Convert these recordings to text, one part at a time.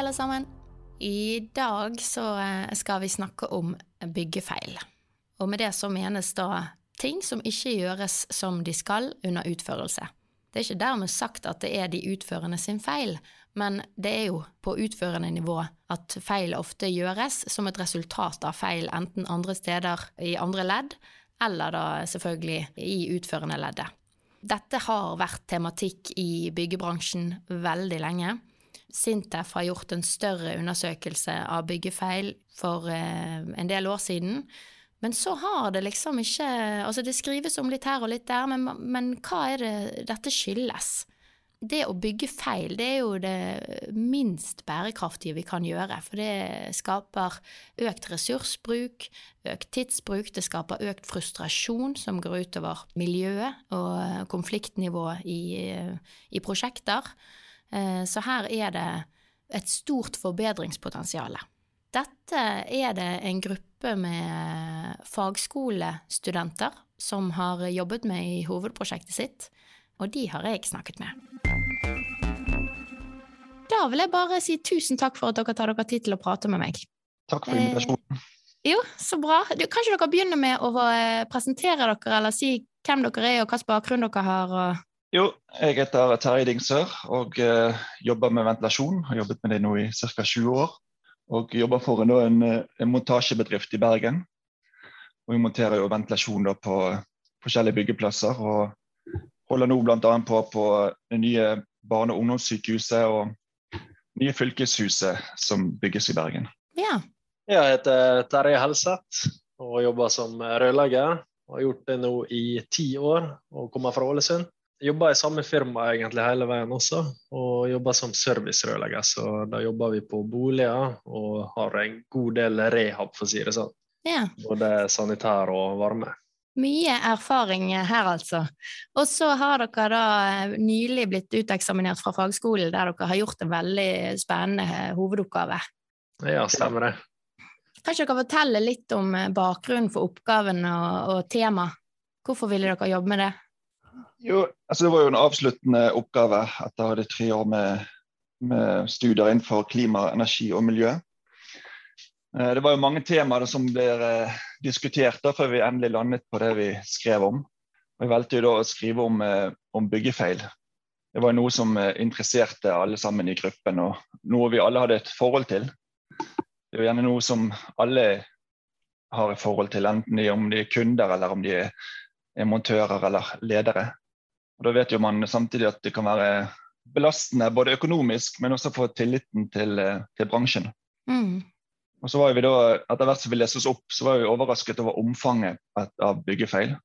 Alle sammen. I dag så eh, skal vi snakke om byggefeil. Og med det så menes da ting som ikke gjøres som de skal under utførelse. Det er ikke dermed sagt at det er de utførende sin feil, men det er jo på utførende nivå at feil ofte gjøres som et resultat av feil enten andre steder i andre ledd, eller da selvfølgelig i utførende leddet. Dette har vært tematikk i byggebransjen veldig lenge. Sintef har gjort en større undersøkelse av byggefeil for eh, en del år siden. Men så har det liksom ikke Altså, det skrives om litt her og litt der, men, men hva er det dette skyldes? det å bygge feil, det er jo det minst bærekraftige vi kan gjøre. For det skaper økt ressursbruk, økt tidsbruk, det skaper økt frustrasjon som går utover miljøet og konfliktnivået i, i prosjekter. Eh, så her er det et stort forbedringspotensial. Dette er det en gruppe med fagskolestudenter som har jobbet med i hovedprosjektet sitt og de har jeg snakket med. Da vil jeg bare si tusen takk for at dere tar dere tid til å prate med meg. Takk for invitasjonen. Eh, jo, så bra. Du, kan dere begynner med å eh, presentere dere, eller si hvem dere er og hvilken bakgrunn dere har? Og... Jo, jeg heter Terje Dingsør og uh, jobber med ventilasjon. Har jobbet med det nå i ca. 20 år. Og jobber for en, en, en montasjebedrift i Bergen. Og vi monterer jo ventilasjon på forskjellige byggeplasser. og holder nå bl.a. på på det nye barne- og ungdomssykehuset og nye fylkeshuset som bygges i Bergen. Ja. Jeg heter Terje Helseth og jobber som rørlegger. Har gjort det nå i ti år og kommer fra Ålesund. Jobber i samme firma egentlig hele veien også, og jobber som servicerørlegger. Så da jobber vi på boliger og har en god del rehab, for å si det sånn. Ja. Både sanitær og varme. Mye erfaring her, altså. Og så har dere da eh, nylig blitt uteksaminert fra fagskolen, der dere har gjort en veldig spennende eh, hovedoppgave. Ja, stemmer det. Kan ikke dere fortelle litt om eh, bakgrunnen for oppgaven og, og tema? Hvorfor ville dere jobbe med det? Jo, altså Det var jo en avsluttende oppgave etter å ha tre år med, med studier innenfor klima, energi og miljø. Eh, det var jo mange temaer som ble eh, diskutert da, før vi endelig landet på det vi skrev om. Vi valgte jo da å skrive om, eh, om byggefeil. Det var noe som interesserte alle sammen i gruppen, og noe vi alle hadde et forhold til. Det er jo gjerne noe som alle har et forhold til, enten om de er kunder eller om de er montører eller ledere. Og Da vet jo man samtidig at det kan være belastende både økonomisk, men også for tilliten til, til bransjen. Mm. Og så var vi da, Etter hvert som vi leste oss opp, så var vi overrasket over omfanget av byggefeil.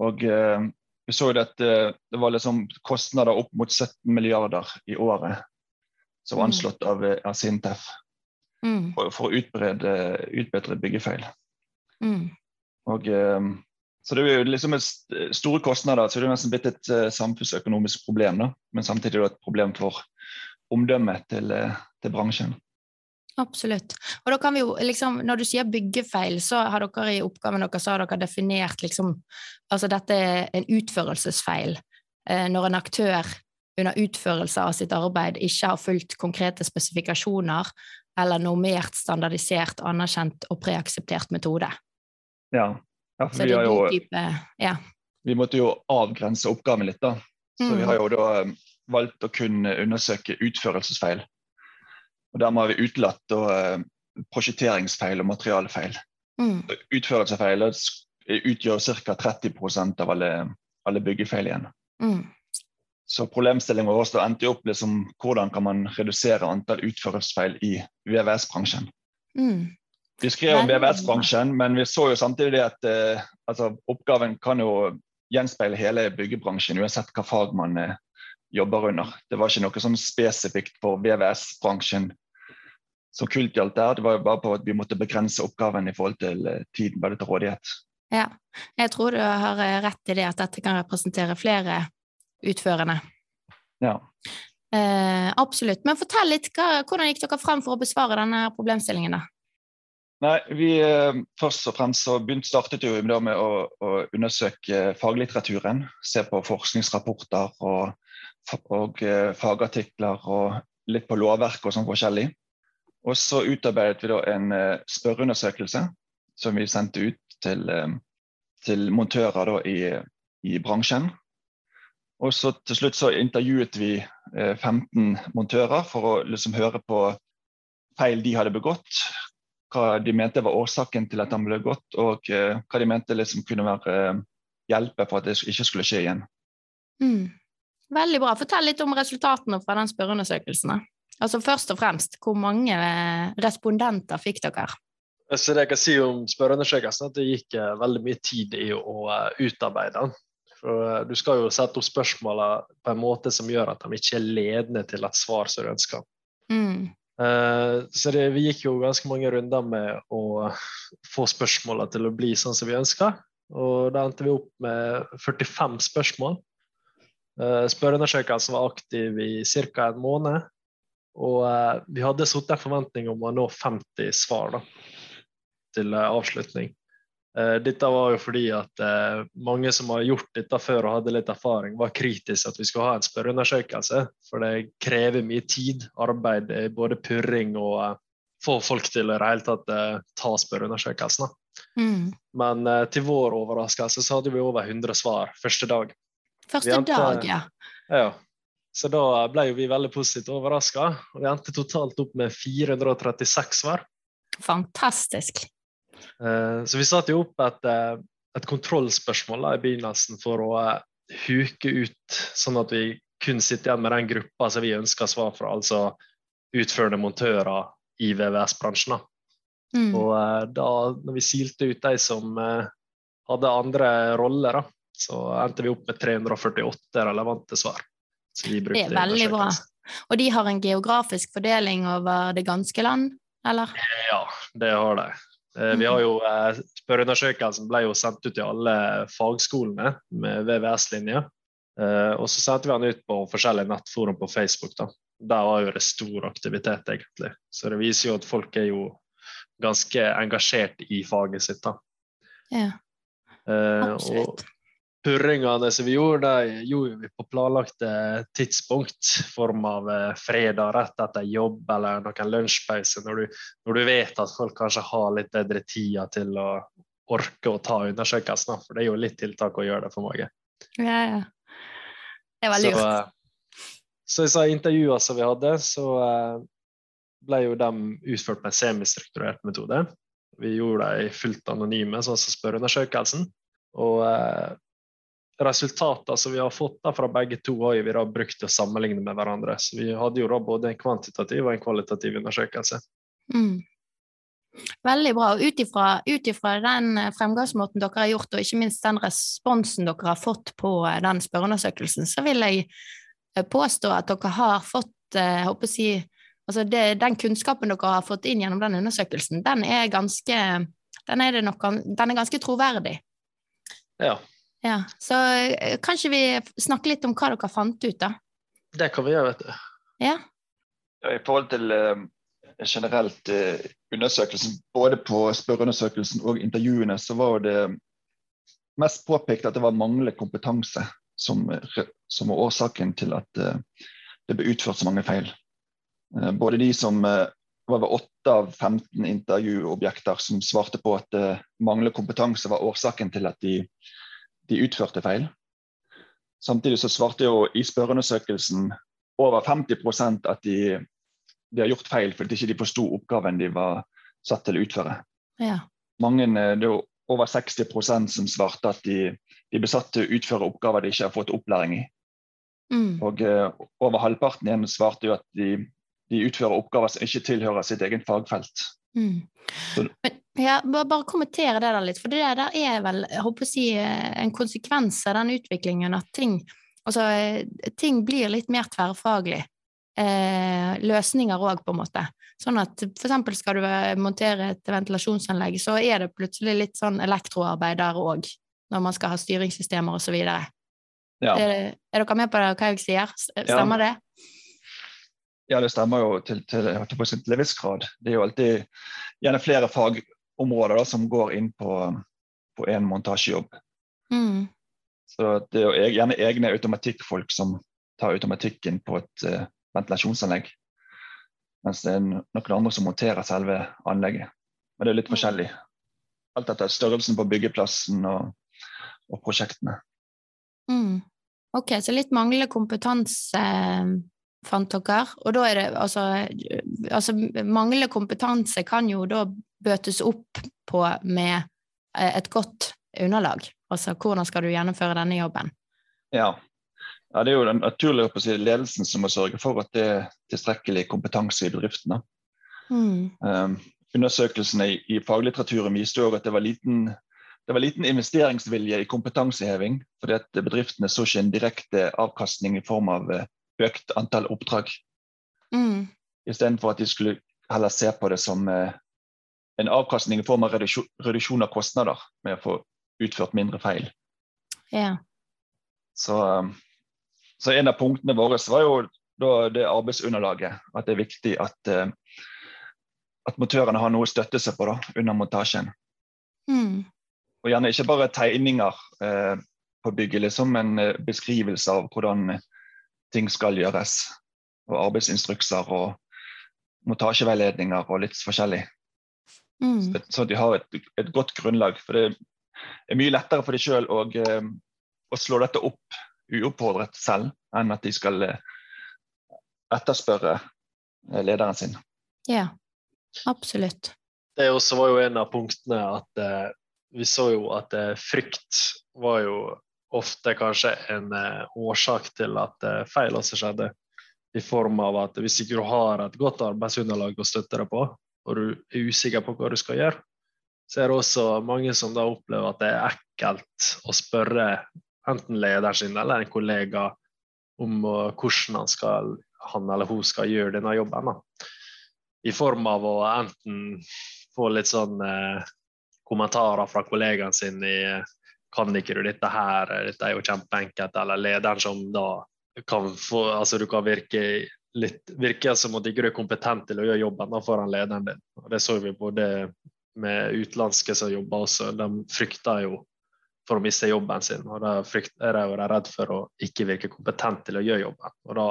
Og eh, Vi så jo at eh, det var liksom kostnader opp mot 17 milliarder i året som var mm. anslått av, eh, av Sintef mm. for, for, å utbrede, utbedre byggefeil. Mm. Og, eh, så det er jo liksom store kostnader, så det er nesten blitt et uh, samfunnsøkonomisk problem. Da, men samtidig er det et problem for omdømmet til, uh, til bransjen. Absolutt. Og da kan vi jo liksom, Når du sier byggefeil, så har dere i oppgaven deres har dere definert liksom Altså dette er en utførelsesfeil. Eh, når en aktør under utførelse av sitt arbeid ikke har fulgt konkrete spesifikasjoner eller normert, standardisert, anerkjent og preakseptert metode. Ja. Ja for vi har jo type, ja. Vi måtte jo avgrense oppgaven litt, da. Så mm. vi har jo da eh, valgt å kunne undersøke utførelsesfeil. Og Dermed har vi utelatt uh, prosjekteringsfeil og materialfeil. Mm. Utførelsesfeil utgjør ca. 30% av alle, alle byggefeil igjen. Mm. Så problemstillingen vår endte opp liksom, hvordan kan man redusere antall utførelsesfeil i VVS-bransjen. Mm. Vi skrev om VVS-bransjen, men vi så jo samtidig at uh, altså, oppgaven kan jo gjenspeile hele byggebransjen, uansett hva fag man, uh, jobber under. Det var ikke noe sånn spesifikt for VVS-bransjen som kult gjaldt der. Det var jo bare på at vi måtte begrense oppgaven i forhold til eh, tiden vi hadde til rådighet. Ja, jeg tror du har eh, rett i det at dette kan representere flere utførende. Ja. Eh, absolutt. Men fortell litt, hva, hvordan gikk dere frem for å besvare denne problemstillingen? da? Nei, vi eh, Først og fremst så begynt, startet vi med å, å, undersøke faglitteraturen. Se på forskningsrapporter og, og uh, fagartikler og litt på lovverk og sånn forskjellig. Og så utarbeidet vi da en uh, spørreundersøkelse som vi sendte ut til, til montører i, i, bransjen. Og så til slutt så intervjuet vi 15 montører for å liksom høre på feil de hadde begått, hva de mente var årsaken til at han ble gått, og uh, hva de mente liksom kunne være uh, hjelpe for at det ikke skulle skje igjen. Mm. Veldig bra. Fortell litt om resultatene fra den spørreundersøkelsen. Altså Først og fremst, hvor mange eh, respondenter fikk dere? Så det jeg kan si om spørreundersøkelsen, at det gikk veldig mye tid i å utarbeide den. For Du skal jo sette opp spørsmålene på en måte som gjør at de ikke er ledende til et svar som du ønsker. Mm. Eh, så det, vi gikk jo ganske mange runder med å få spørsmåla til å bli sånn som vi ønska. Og da endte vi opp med 45 spørsmål. Uh, Spørreundersøkelsen var aktiv i ca. en måned. Og uh, vi hadde satt en forventning om å nå 50 svar da, til avslutning. Eh, dette var jo fordi at eh, mange som har gjort dette før og hadde litt erfaring, var kritiske at vi skulle ha en spørreundersøkelse. For det krever mye tid, arbeid, både purring og få folk til å i det hele tatt ta spørreundersøkelsen. Mm. Men til vår overraskelse så hadde vi over 100 svar første dag. Første endte, dag, ja. ja. Så da ble jo vi veldig positivt overraska. Vi endte totalt opp med 436 svar. Fantastisk. Eh, så vi satte jo opp et, eh, et kontrollspørsmål i begynnelsen for å eh, huke ut, sånn at vi kun sitter igjen med den gruppa som vi ønsker svar fra, altså utførende montører i VVS-bransjen. Mm. Og da når vi silte ut de som hadde andre roller, da, så endte vi opp med 348 relevante svar. det er veldig bra. Og de har en geografisk fordeling over det ganske land, eller? Ja, det har de. Eh, vi har jo, eh, Spørreundersøkelsen ble jo sendt ut til alle fagskolene med VVS-linje. Eh, og så sendte vi den ut på forskjellige nettforum på Facebook. da. Der var jo det stor aktivitet, egentlig. Så det viser jo at folk er jo ganske engasjert i faget sitt. da. Ja, absolutt purringene som vi gjorde, de gjorde vi på planlagte tidspunkt. I form av eh, fredag rett etter jobb eller noen lunsjpause, når du, når du vet at folk kanskje har litt bedre tid til å orke å ta undersøkelsen. For det er jo litt tiltak å gjøre det for mange. Ja, ja. Det var lurt. Så, eh, så i så intervjuer som vi hadde, så eh, ble jo de utført med semistrukturert metode. Vi gjorde dem fullt anonyme, sånn som spørreundersøkelsen. Og resultatene som vi har fått da fra begge to, har vi da brukt til å sammenligne med hverandre. Så vi hadde jo da både en kvantitativ og en kvalitativ undersøkelse. Mm. Veldig bra. Ut ifra den eh, fremgangsmåten dere har gjort, og ikke minst den responsen dere har fått på eh, den spørreundersøkelsen, så vil jeg eh, påstå at dere har fått jeg håper å si, altså det, Den kunnskapen dere har fått inn gjennom den undersøkelsen, den er ganske, den er, nok, den er ganske troverdig. Ja, ja, Så eh, kanskje vi snakker litt om hva dere fant ut, da? Det kan vi gjøre, vet du. Ja. I forhold til uh, generelt uh, undersøkelsen, både på spørreundersøkelsen og intervjuene, så var det mest påpekt at det var manglende kompetanse som, som var årsaken til at uh, det ble utført så mange feil. både de som var ved åtte av 15 intervjuobjekter som svarte på at manglende kompetanse var årsaken til at de de utførte feil. Samtidig så svarte jo i spørreundersøkelsen over 50% at de, de, har gjort feil fordi de ikke forsto oppgaven de var satt til å utføre. Ja. Mange, eh, det er over 60% som svarte at de, de ble satt til å utføre oppgaver de ikke har fått opplæring i. Mm. Og uh, over halvparten igjen svarte jo at de, de utfører oppgaver som ikke tilhører sitt eget fagfelt. Mm. Ja, bare kommentere det der litt, for det der er vel jeg håper å si, en konsekvens av den utviklingen at ting Altså, ting blir litt mer tverrfaglig. Eh, løsninger òg, på en måte. Sånn at for eksempel skal du montere et ventilasjonsanlegg, så er det plutselig litt sånn elektroarbeid der òg, når man skal ha styringssystemer videre. Ja. Er, er dere med på det, hva jeg sier? Stemmer det? Ja, det stemmer jo til, til, til, til en viss grad. Det er jo alltid gjerne flere fagområder da, som går inn på, på en montasjejobb. Mm. Så det er jo gjerne egne automatikkfolk som tar automatikken på et uh, ventilasjonsanlegg. Mens det er noen andre som monterer selve anlegget. Men det er litt Mm. forskjellig. Alt etter størrelsen på byggeplassen og, og prosjektene. Mm. Ok, så litt manglende kompetanse eh, fant dere, og da er det altså, altså Manglende kompetanse kan jo da bøtes opp på med eh, et godt underlag. Altså hvordan skal du gjennomføre denne jobben? Ja. ja det er jo den naturlige si, ledelsen som må sørge for at det er tilstrekkelig kompetanse i bedriftene. Mm. Um, undersøkelsene i, i faglitteraturen viste jo at det var liten det var liten investeringsvilje i kompetanseheving, fordi at bedriftene så ikke en direkte avkastning i form av eh, økt antall oppdrag. Mm. Istedenfor at de skulle heller se på det som eh, en avkastning i form av reduksjon, reduksjon av kostnader med å få utført mindre feil. Ja. Så, um, så en av punktene våre var jo da det arbeidsunderlaget. At det er viktig at, eh, at montørene har noe å støtte seg på da, under montasjen. Mm. Og gjerne ikke bare tegninger eh, på bygget, liksom, men eh, beskrivelse av hvordan ting skal gjøres. Og arbeidsinstrukser og montasjeveiledninger og litt forskjellig. Mm. Så, så de har et, et, godt grunnlag. For det er mye lettere for de sjøl å, eh, å slå dette opp uoppfordret selv, enn at de skal eh, etterspørre eh, lederen sin. Ja, absolutt. Det også var jo en av punktene at eh, vi så jo at eh, frykt var jo ofte kanskje en eh, årsak til at eh, feil også skjedde. I form av at hvis ikke du har et godt arbeidsunderlag å støtte deg på, og du er usikker på hva du skal gjøre, så er det også mange som da opplever at det er ekkelt å spørre enten lederen sin eller en kollega om uh, hvordan han, skal, han, eller hun skal gjøre denne jobben. Da. I form av å enten få litt sånn eh, kommentarer fra kollegaen sin i kan ikke du dette her, dette er jo kjempeenkelt, eller lederen som da kan få Altså du kan virke litt virke som at ikke du er kompetent til å gjøre jobben foran lederen din. Og det så vi både med utenlandske som jobber også, de frykter jo for å miste jobben sin. Og da er de redd for å ikke virke kompetent til å gjøre jobben. Og da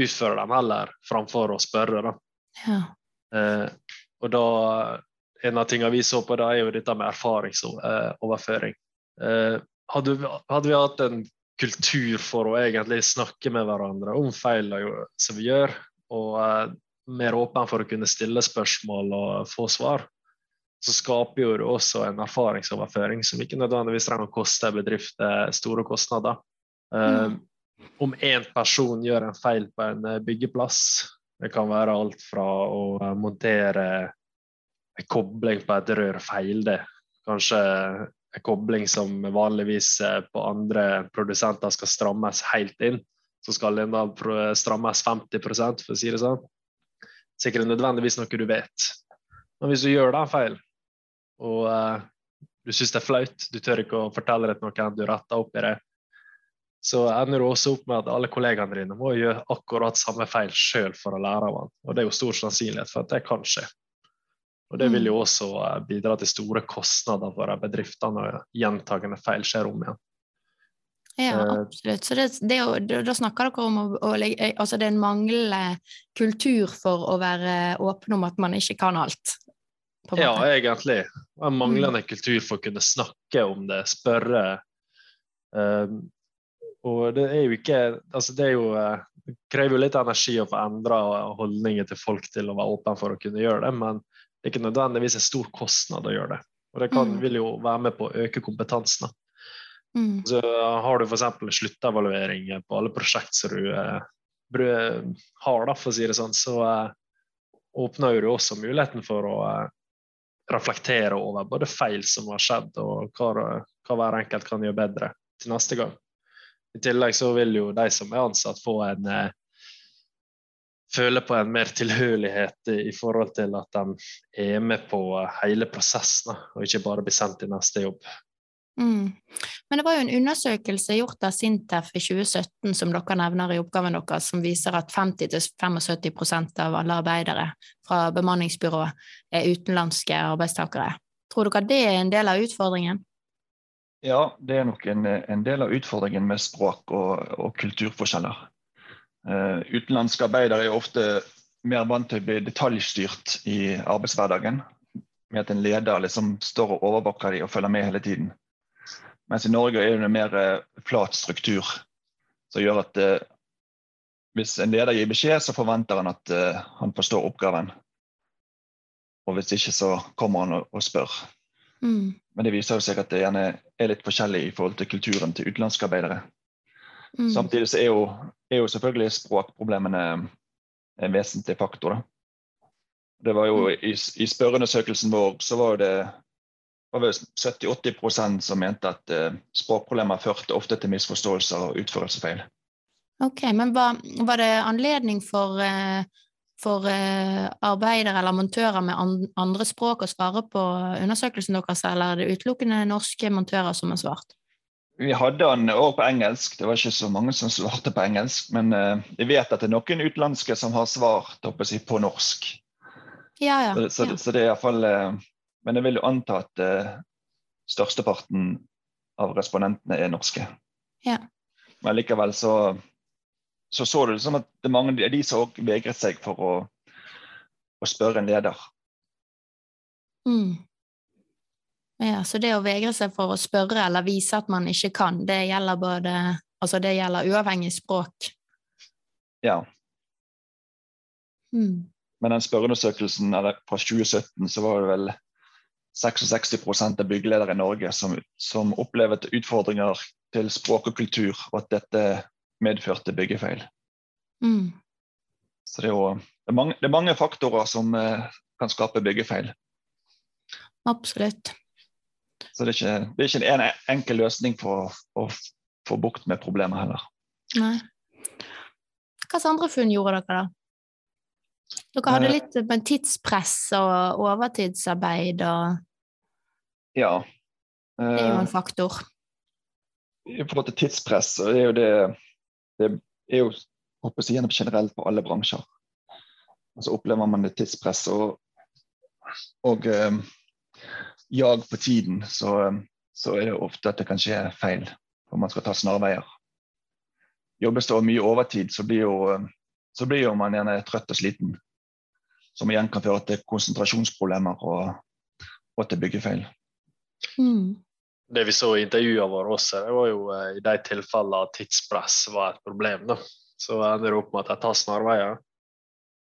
utfører de heller framfor å spørre, da. Ja. Eh, og da En av tingene vi så på, da er jo dette med erfaringsoverføring. Eh, hadde, hadde vi hatt en kultur for å egentlig snakke med hverandre om feilene som vi gjør, og eh, mer åpen for å kunne stille spørsmål og få svar, så skaper jo det også en erfaringsoverføring som ikke nødvendigvis trenger å koste bedrifter store kostnader. Mm. Uh, om én person gjør en feil på en byggeplass, det kan være alt fra å montere en kobling på et rør feil, det. Kanskje en kobling som vanligvis på andre produsenter skal strammes helt inn, så skal den da strammes 50% for å si det sånn. Sikkert nødvendigvis noe du vet. Men hvis du gjør da en feil, og uh, du syns det er flaut, du tør ikke å fortelle det til noen, du retter opp i det, så ender du også opp med at alle kollegaene dine må gjøre akkurat samme feil sjøl for å lære av den. Og det er jo stor sannsynlighet for at det kan skje. Og det vil jo også uh, bidra til store kostnader for bedriftene når gjentagende feil skjer om igjen. Ja, absolutt. Så det, det da snakker dere om å, å legge Altså det er en manglende kultur for å være åpen om at man ikke kan alt. Ja, egentlig. En manglende mm. kultur for å kunne snakke om det, spørre. Um, og det er jo ikke Altså, det er jo Det krever jo litt energi å få endra holdninger til folk til å være åpen for å kunne gjøre det, men det er ikke nødvendigvis en stor kostnad å gjøre det. Og det kan, mm. vil jo være med på å øke kompetansen. Mm. Så har du f.eks. sluttevaluering på alle prosjekt som du eh, har, da, for å si det sånn, så eh, åpner du også muligheten for å eh, reflektere over både feil som har skjedd, og hva, hva hver enkelt kan gjøre bedre til neste gang. I tillegg så vil jo de som er ansatt, få en eh, føle på en mer tilhørighet i forhold til at de er med på hele prosessen, og ikke bare blir sendt til neste jobb. Mm. Men det var jo en undersøkelse gjort av Sintef i 2017 som dere nevner i oppgaven deres, som viser at 50-75 av alle arbeidere fra bemanningsbyrå er utenlandske arbeidstakere. Tror dere det er en del av utfordringen? Ja, det er nok en, en del av utfordringen med språk og, og kulturforskjeller. Uh, utenlandske arbeidere er ofte mer vant til å bli detaljstyrt i arbeidshverdagen. Med at en leder liksom står og overvåker dem og følger med hele tiden. Mens i Norge er det en mer eh, flat struktur som gjør at uh, hvis en leder gir beskjed, så forventer han at han forstår oppgaven. Og hvis ikke, så kommer han og, og spør. Mm. Men det viser jo seg at det gjerne er litt forskjellig i forhold til kulturen til utenlandske arbeidere. Mm. Samtidig så er jo, er jo, selvfølgelig språkproblemene en vesentlig faktor. Da. Det var jo mm. I, i spørreundersøkelsen vår så var det var 70-80 som mente at uh, språkproblemer førte ofte til misforståelser og utførelsesfeil. Ok, Men var, var, det anledning for, uh, for uh, arbeidere eller montører med an, andre språk å svare på undersøkelsen deres, eller er det utelukkende norske montører som har svart? Vi hadde den òg på engelsk, det var ikke så mange som svarte på engelsk. Men jeg vet at det er noen utenlandske som har svart si, på norsk. Ja, ja, så, så, ja. så, det er iallfall men jeg vil jo anta at uh, størsteparten av respondentene er norske. Ja. Men likevel så, så så du som at det er mange av de som òg vegret seg for å, å spørre en leder. Mm. Ja, så det å vegre seg for å spørre eller vise at man ikke kan, det gjelder både Altså det gjelder uavhengig språk? Ja. Mm. Men den spørreundersøkelsen fra 2017 så var det vel 66% av byggeledere i Norge som, som opplevde utfordringer til språk og kultur, og at dette medførte byggefeil. Mm. Så det er, jo, det, er mange, det er mange, faktorer som eh, kan skape byggefeil. Absolutt. Så det er ikke, det er ikke en enkel løsning for å få bukt med problemet heller. Nei. Hvilke andre funn gjorde dere, da? Dere hadde eh. litt med tidspress og overtidsarbeid og Ja. Det er jo en eh, faktor. I forhold til tidspress, så er jo det Det er jo håper jeg, generelt på alle bransjer. Og så opplever man det tidspress og, og eh, jag på tiden, så, så, er det ofte at det kan skje feil. For man skal ta snarveier. Jobbes det mye overtid, så blir jo, så blir jo man gjerne trøtt og sliten som igjen kan føre til konsentrasjonsproblemer og, og til byggefeil. Mm. Det vi så i intervjuene våre også, det var jo eh, i de tilfellene tidspress var et problem. Da. Så ender det opp med at de tar snarveier.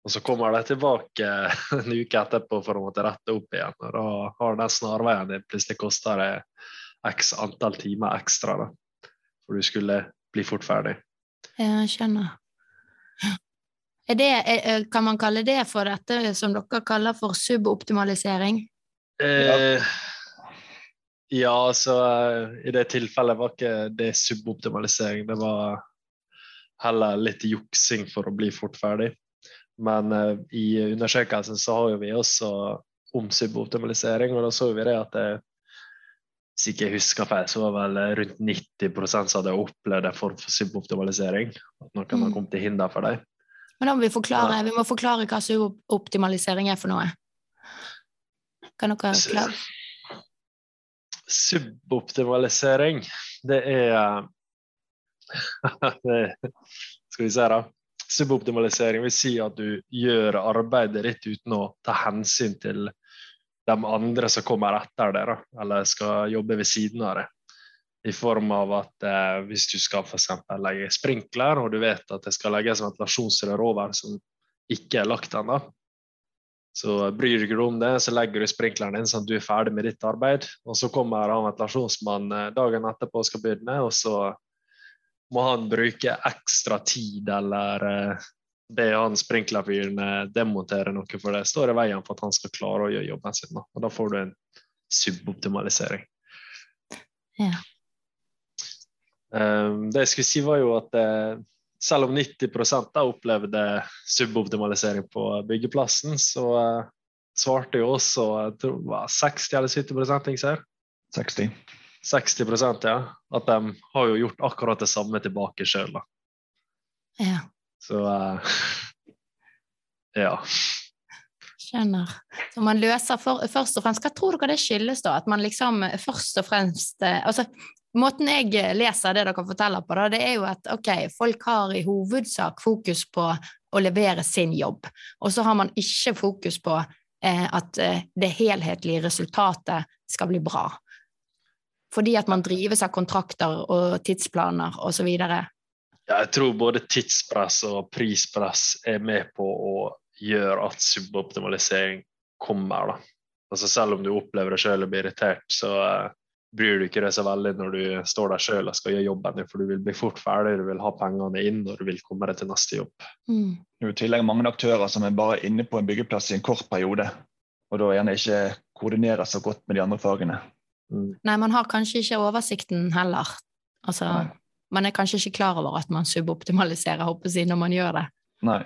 Og så kommer de tilbake en uke etterpå for å måtte rette opp igjen. Og da har den snarveien din plutselig kosta deg x antall timer ekstra. Da. For du skulle bli fort ferdig. Jeg skjønner. Det, kan man kalle det for dette som dere kaller for suboptimalisering? Eh, ja, altså i det tilfellet var ikke det suboptimalisering. Det var heller litt juksing for å bli fort ferdig. Men eh, i undersøkelsen så har vi også om suboptimalisering, og da så vi det at det, hvis ikke jeg husker feil, så var vel rundt 90 som hadde opplevd en form for suboptimalisering. At noen mm. har kommet til hinder for dem. Men da må vi forklare, vi må forklare hva suboptimalisering er for noe. Kan dere klare? Suboptimalisering, det er Skal vi se, da. Suboptimalisering vil si at du gjør arbeidet ditt uten å ta hensyn til de andre som kommer etter deg, eller skal jobbe ved siden av deg i form av at eh, hvis du skal f.eks. legge sprinkler, og du vet at det skal legges ventilasjonsrør over som ikke er lagt ennå, så bryr du deg om det, så legger du sprinkleren inn sånn at du er ferdig med ditt arbeid. Og så kommer han ventilasjonsmannen eh, dagen etterpå og skal begynne, og så må han bruke ekstra tid eller eh, be han sprinklerfyren eh, demontere noe, for det står i veien for at han skal klare å gjøre jobben sin. Og da får du en suboptimalisering. Ja. Um, det jeg skulle si, var jo at uh, selv om 90 da opplevde suboptimalisering på byggeplassen, så uh, svarte jo også jeg tror det var 60 eller 70 ting ser. 60. 60 ja. At de har jo gjort akkurat det samme tilbake sjøl, da. Ja. Så uh, ja. Skjønner. Så man løser for, først og fremst Hva tror dere det skyldes, da? At man liksom først og fremst Altså, måten jeg leser det dere forteller på, da, det er jo at ok, folk har i hovedsak fokus på å levere sin jobb, og så har man ikke fokus på eh, at eh, det helhetlige resultatet skal bli bra. Fordi at man drives av kontrakter og tidsplaner osv. Ja, jeg tror både tidspress og prispress er med på å gjøre at suboptimalisering kommer. da. Altså Selv om du opplever det sjøl og blir irritert, så uh, bryr du ikke deg så veldig når du står der sjøl og skal gjøre jobben din, for du vil bli fort ferdig, du vil ha pengene inn og du vil komme deg til neste jobb. Mm. Det er i tillegg mange aktører som er bare inne på en byggeplass i en kort periode, og da gjerne ikke koordinerer så godt med de andre fagene. Mm. Nei, man har kanskje ikke oversikten heller. Altså, man er kanskje ikke klar over at man suboptimaliserer, håper jeg, når man gjør det. Nei.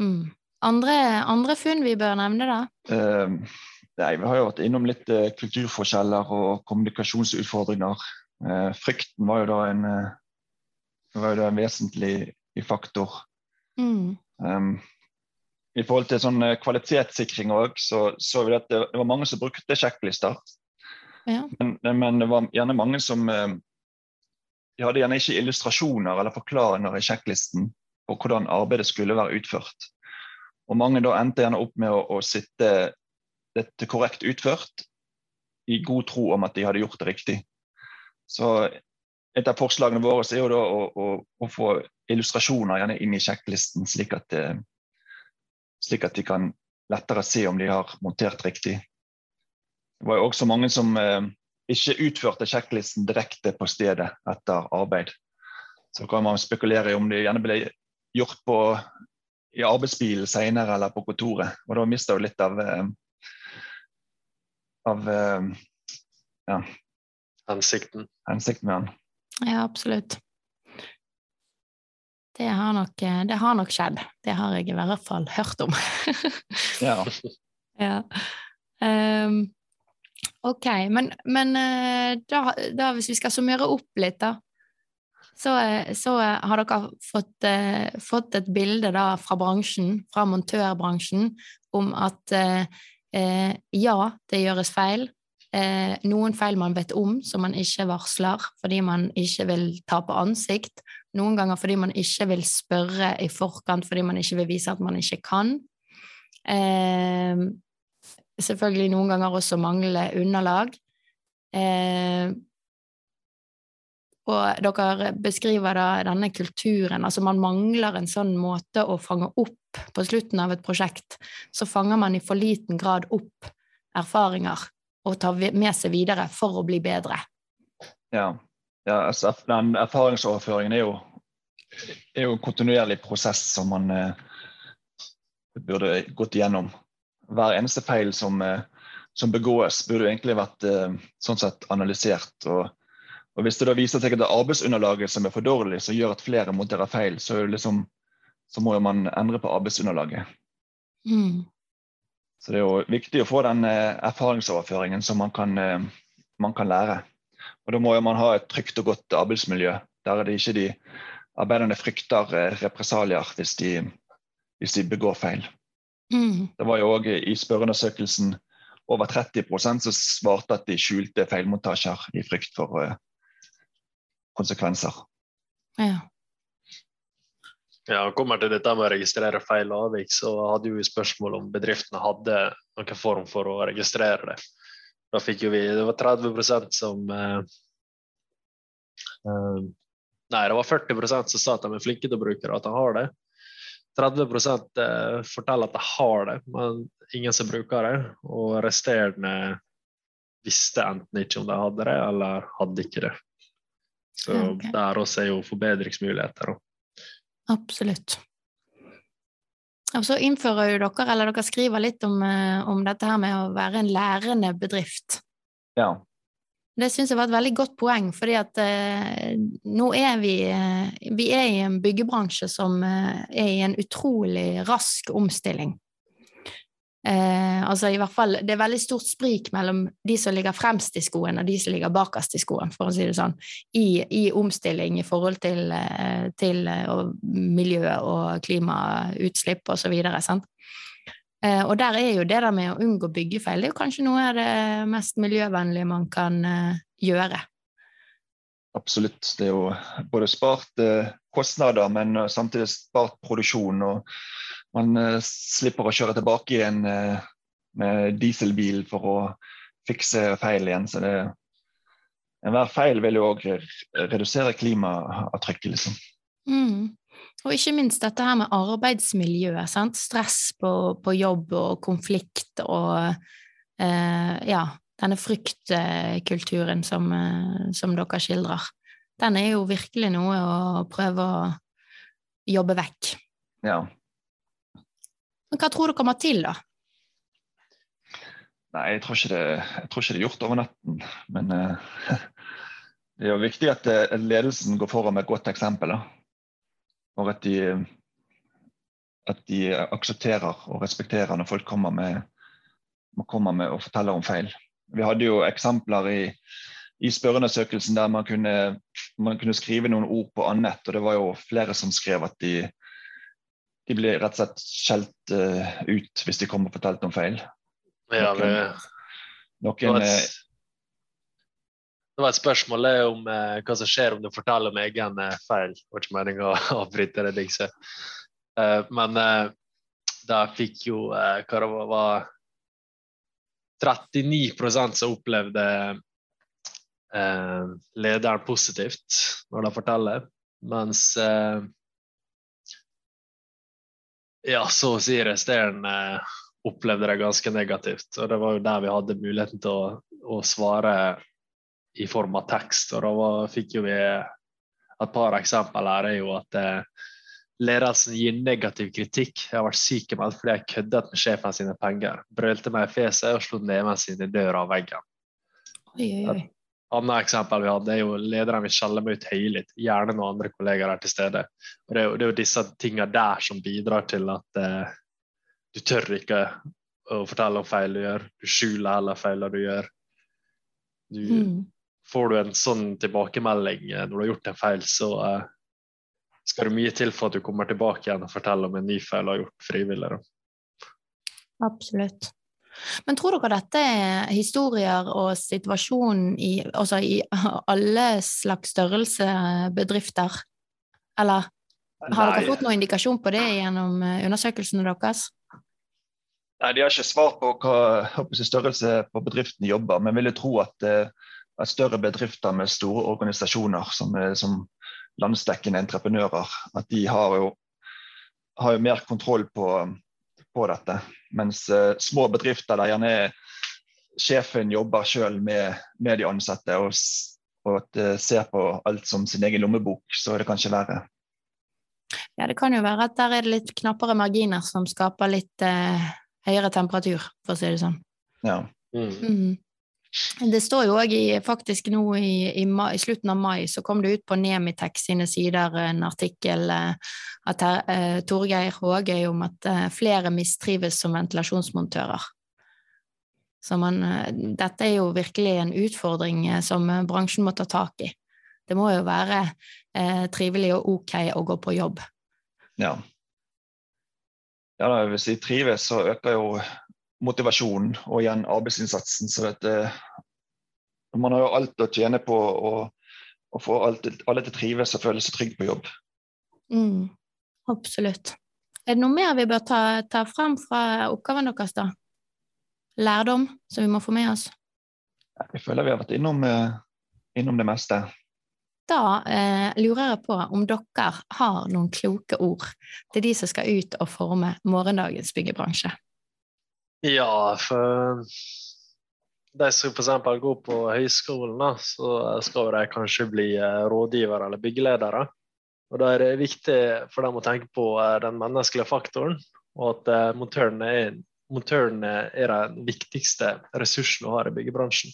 Mm. Andre, andre, funn vi bør nevne, da? Uh, Nei, Vi har jo vært innom litt uh, kulturforskjeller og kommunikasjonsutfordringer. Uh, frykten var jo da en, eh, var jo da en vesentlig faktor. Mm. Um, I forhold til sånn kvalitetssikring òg, så så vi at det, det, var mange som brukte sjekklister. Men, men, det var gjerne mange som eh, De hadde gjerne ikke illustrasjoner eller forklaringer i sjekklisten på hvordan arbeidet skulle være utført. Og mange da endte gjerne opp med å, å sitte dette korrekt utført i god tro om at de hadde gjort det riktig. Så et av forslagene våre er jo da å, å, å få illustrasjoner gjerne inn i sjekklisten, slik at, slik at, de kan lettere se om de har montert riktig. Det var jo også mange som eh, ikke utførte sjekklisten direkte på stedet etter arbeid. Så kan man spekulere i om det gjerne ble gjort på, i arbeidsbilen senere eller på kontoret. Og da mister du litt av eh, av eh, ja, hensikten. hensikten med den. Ja, absolutt. Det har, nok, det har nok skjedd. Det har jeg i hvert fall hørt om. ja. ja. Um, ok, men, men eh, da, da, hvis vi skal summere opp litt, da, så, så har dere fått, fått, et bilde da fra bransjen, fra montørbransjen, om at eh, Eh, ja, det gjøres feil. Eh, noen feil man vet om som man ikke varsler fordi man ikke vil ta på ansikt. Noen ganger fordi man ikke vil spørre i forkant fordi man ikke vil vise at man ikke kan. Eh, selvfølgelig noen ganger også mangle underlag. Eh, og dere beskriver da denne kulturen, altså man mangler en sånn måte å fange opp på slutten av et prosjekt. Så fanger man i for liten grad opp erfaringer og tar med seg videre for å bli bedre. Ja, ja altså, den erfaringsoverføringen er jo, er jo, en kontinuerlig prosess som man eh, burde gått igjennom. Hver eneste feil som, eh, som begås, burde egentlig vært eh, sånn sett analysert. og og Hvis det da viser seg at det er arbeidsunderlaget som er for dårlig, som gjør at flere monterer feil, så, liksom, så må man endre på arbeidsunderlaget. Mm. Så det er jo viktig å få den eh, erfaringsoverføringen som man kan, man kan, lære. Og Da må man ha et trygt og godt arbeidsmiljø. Der er det ikke de arbeiderne frykter represalier hvis de, hvis de begår feil. Mm. Det var jo òg i spørreundersøkelsen over 30% som svarte at de skjulte feilmontasjer i frykt for konsekvenser. Ja. Ja, kommer til dette med å registrere feil og avvik, så hadde vi spørsmål om bedriftene hadde noen form for å registrere det. Da fikk jo vi Det var 30% som uh, eh, Nei, det var 40 som sa at de er flinke til å bruke det, at de har det. 30 eh, forteller at de har det, men ingen som bruker det. Og resterende visste enten ikke om de hadde det, eller hadde ikke det. Så okay. der også er jo forbedringsmuligheter. Absolutt. Og så innfører jo dere, eller dere skriver litt om, eh, om, dette her med å være en lærende bedrift. Ja. Det syns jeg var et veldig godt poeng, fordi at eh, nå er vi, eh, vi er i en byggebransje som eh, er i en utrolig rask omstilling. Eh, altså i hvert fall, Det er veldig stort sprik mellom de som ligger fremst i skoen, og de som ligger bakerst i skoen, for å si det sånn, i, i omstilling i forhold til, eh, til eh, miljø og klimautslipp osv. Eh, og der er jo det der med å unngå byggefeil, det er jo kanskje noe av det mest miljøvennlige man kan eh, gjøre. Absolutt. Det er jo både spart eh, kostnader, men samtidig spart produksjon. og man slipper å kjøre tilbake igjen med dieselbil for å fikse feil igjen. Så det, enhver feil vil jo òg redusere klimaavtrykket, liksom. Mm. Og ikke minst dette her med arbeidsmiljøet. Sant? Stress på, på, jobb og konflikt og eh, ja, denne fryktkulturen som, som dere skildrer. Den er jo virkelig noe å prøve å jobbe vekk. Ja, men hva tror du kommer til, da? Nei, jeg tror ikke det, tror ikke det er gjort over natten. Men eh, det er jo viktig at uh, ledelsen går foran med et godt eksempel. Da. Og at de, at de aksepterer og respekterer når folk kommer med, kommer med og forteller om feil. Vi hadde jo eksempler i, i spørreundersøkelsen der man kunne, man kunne, skrive noen ord på annet, og det var jo flere som skrev at de de ble rett og slett skjelt uh, ut hvis de kommer og forteller om feil. Ja, det, noen, et, det var et spørsmål om eh, hva som skjer om du forteller om egen eh, feil. Det var ikke meningen å avbryte det, liksom. Eh, men da der fikk jo hva det var, var 39 som opplevde lederen positivt når de forteller, mens ja, så å si resterende eh, opplevde det ganske negativt. Og det var jo der vi hadde muligheten til å, å svare i form av tekst. Og da var, fikk jo vi et par eksempel her er jo at eh, ledelsen gir negativ kritikk. Jeg har vært sykemeldt fordi jeg køddet med sjefen sine penger. Brølte meg i fjeset og slo neven sin i døra av veggen. Oi, oi, oi annet eksempel vi hadde, er jo lederen vil skjelle meg ut høylytt. Gjerne noen andre kollegaer er til stede. Og det er jo, det er jo disse tingene der som bidrar til at eh, du tør ikke å fortelle om feil du gjør. Du skjuler heller feilene du gjør. Du, mm. Får du en sånn tilbakemelding eh, når du har gjort en feil, så eh, skal det mye til for at du kommer tilbake igjen og forteller om en ny feil du har gjort frivillig. Da. Absolutt. Men tror dere dette er historier og situasjon i, altså i alle slags størrelse bedrifter? Eller har dere fått noen indikasjon på det gjennom eh, undersøkelsene deres? Nei, De har ikke svar på hva størrelse på bedriften jobber, men vil jeg tro at, eh, at, større bedrifter med store organisasjoner som, som landsdekkende entreprenører, at de har jo, har jo mer kontroll på, på dette. Mens uh, små bedrifter der gjerne sjefen jobber sjøl med, med, de ansatte og, og at, uh, ser på alt som sin egen lommebok, så er det kanskje verre. Ja, det kan jo være at der er det litt knappere marginer som skaper litt uh, høyere temperatur, for å si det sånn. Ja. Mm. Mm. Det står jo òg faktisk nå i, i, i, slutten av mai så kom det ut på Nemitex sine sider en artikkel eh, av eh, Torgeir Hågøy om at eh, flere mistrives som ventilasjonsmontører. Så man, eh, dette er jo virkelig en utfordring som bransjen må ta tak i. Det må jo være eh, trivelig og ok å gå på jobb. Ja. Ja, da, Hvis de trives, så øker jo motivasjonen og igjen arbeidsinnsatsen. Så dette, man har jo alt å tjene på å, å få alle, alle til å trives og føle seg trygg på jobb. Mm, absolutt. Er det noe mer vi bør ta, ta frem fra oppgaven deres, da? Lærdom som vi må få med oss? Jeg føler vi har vært innom, eh, innom det meste. Da eh, lurer jeg på om dere har noen kloke ord til de som skal ut og forme morgendagens byggebransje? Ja, for de som f.eks. går på høyskolen, da, så skal de kanskje bli eh, rådgivere eller byggeledere. Og Da er det viktig for dem å tenke på eh, den menneskelige faktoren, og at montørene montøren er, montøren er den viktigste ressursen du har i byggebransjen.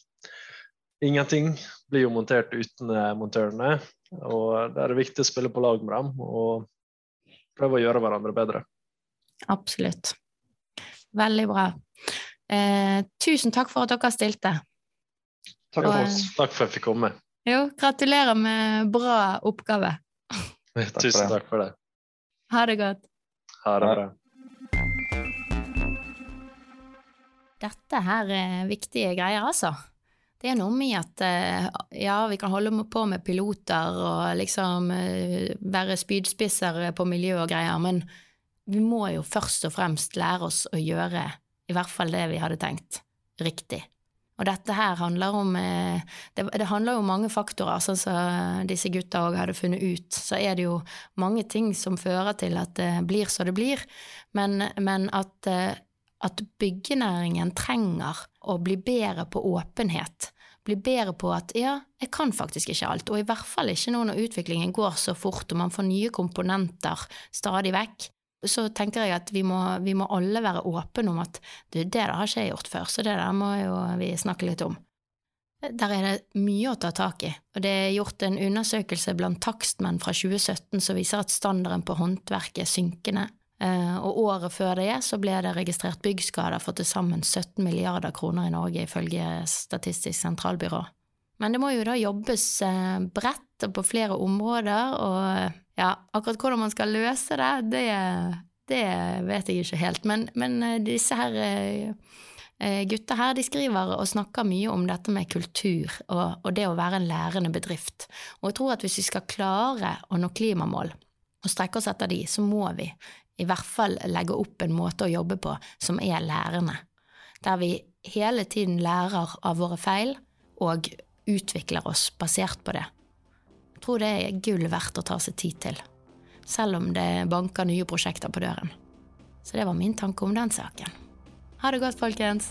ingenting blir jo montert uten eh, montørene. Og det er viktig å spille på lag med dem og prøve å gjøre hverandre bedre. Absolutt. Veldig bra. Eh, tusen takk for at dere stilte. Takk for oss. Takk for at jeg fikk komme. Jo, gratulerer med bra oppgave. Tusen takk for det. Ha det godt. Ha det bra. Dette her er viktige greier, altså. Det er noe med at eh, ja, vi kan holde på med piloter og liksom eh, være spydspisser på miljø og greier, men vi må jo først og fremst lære oss å gjøre i hvert fall det vi hadde tenkt, riktig. Og dette her handler om eh, Det, det handler jo om mange faktorer, sånn som disse gutta òg hadde funnet ut. Så er det jo mange ting som fører til at det blir så det blir, men, men at at byggenæringen trenger å bli bedre på åpenhet. Bli bedre på at ja, jeg kan faktisk ikke alt, og i hvert fall ikke nå når utviklingen går så fort og man får nye komponenter stadig vekk. Så tenker jeg at vi må, vi må alle være åpne om at du, det der har ikke jeg gjort før, så det der må jo vi snakke litt om. Der er det mye å ta tak i, og det er gjort en undersøkelse blant takstmenn fra 2017 som viser at standarden på håndverket er synkende. Eh, og året før det så ble det registrert byggskader for til sammen 17 milliarder kroner i Norge, ifølge Statistisk sentralbyrå. Men det må jo da jobbes eh, bredt og på flere områder, og ja, akkurat hvordan man skal løse det, det, det vet jeg ikke helt. Men, men eh, disse her gutta her, de skriver og snakker mye om dette med kultur og, og det å være en lærende bedrift. Og jeg tror at hvis vi skal klare å nå klimamål, og strekke oss etter de, så må vi i hvert fall legge opp en måte å jobbe på som er lærende, der vi hele tiden lærer av våre feil og utvikler oss basert på det. Tror det er gull verdt å ta seg tid til, selv om det banker nye prosjekter på døren. Så det var min tanke om den saken. Ha det godt, folkens.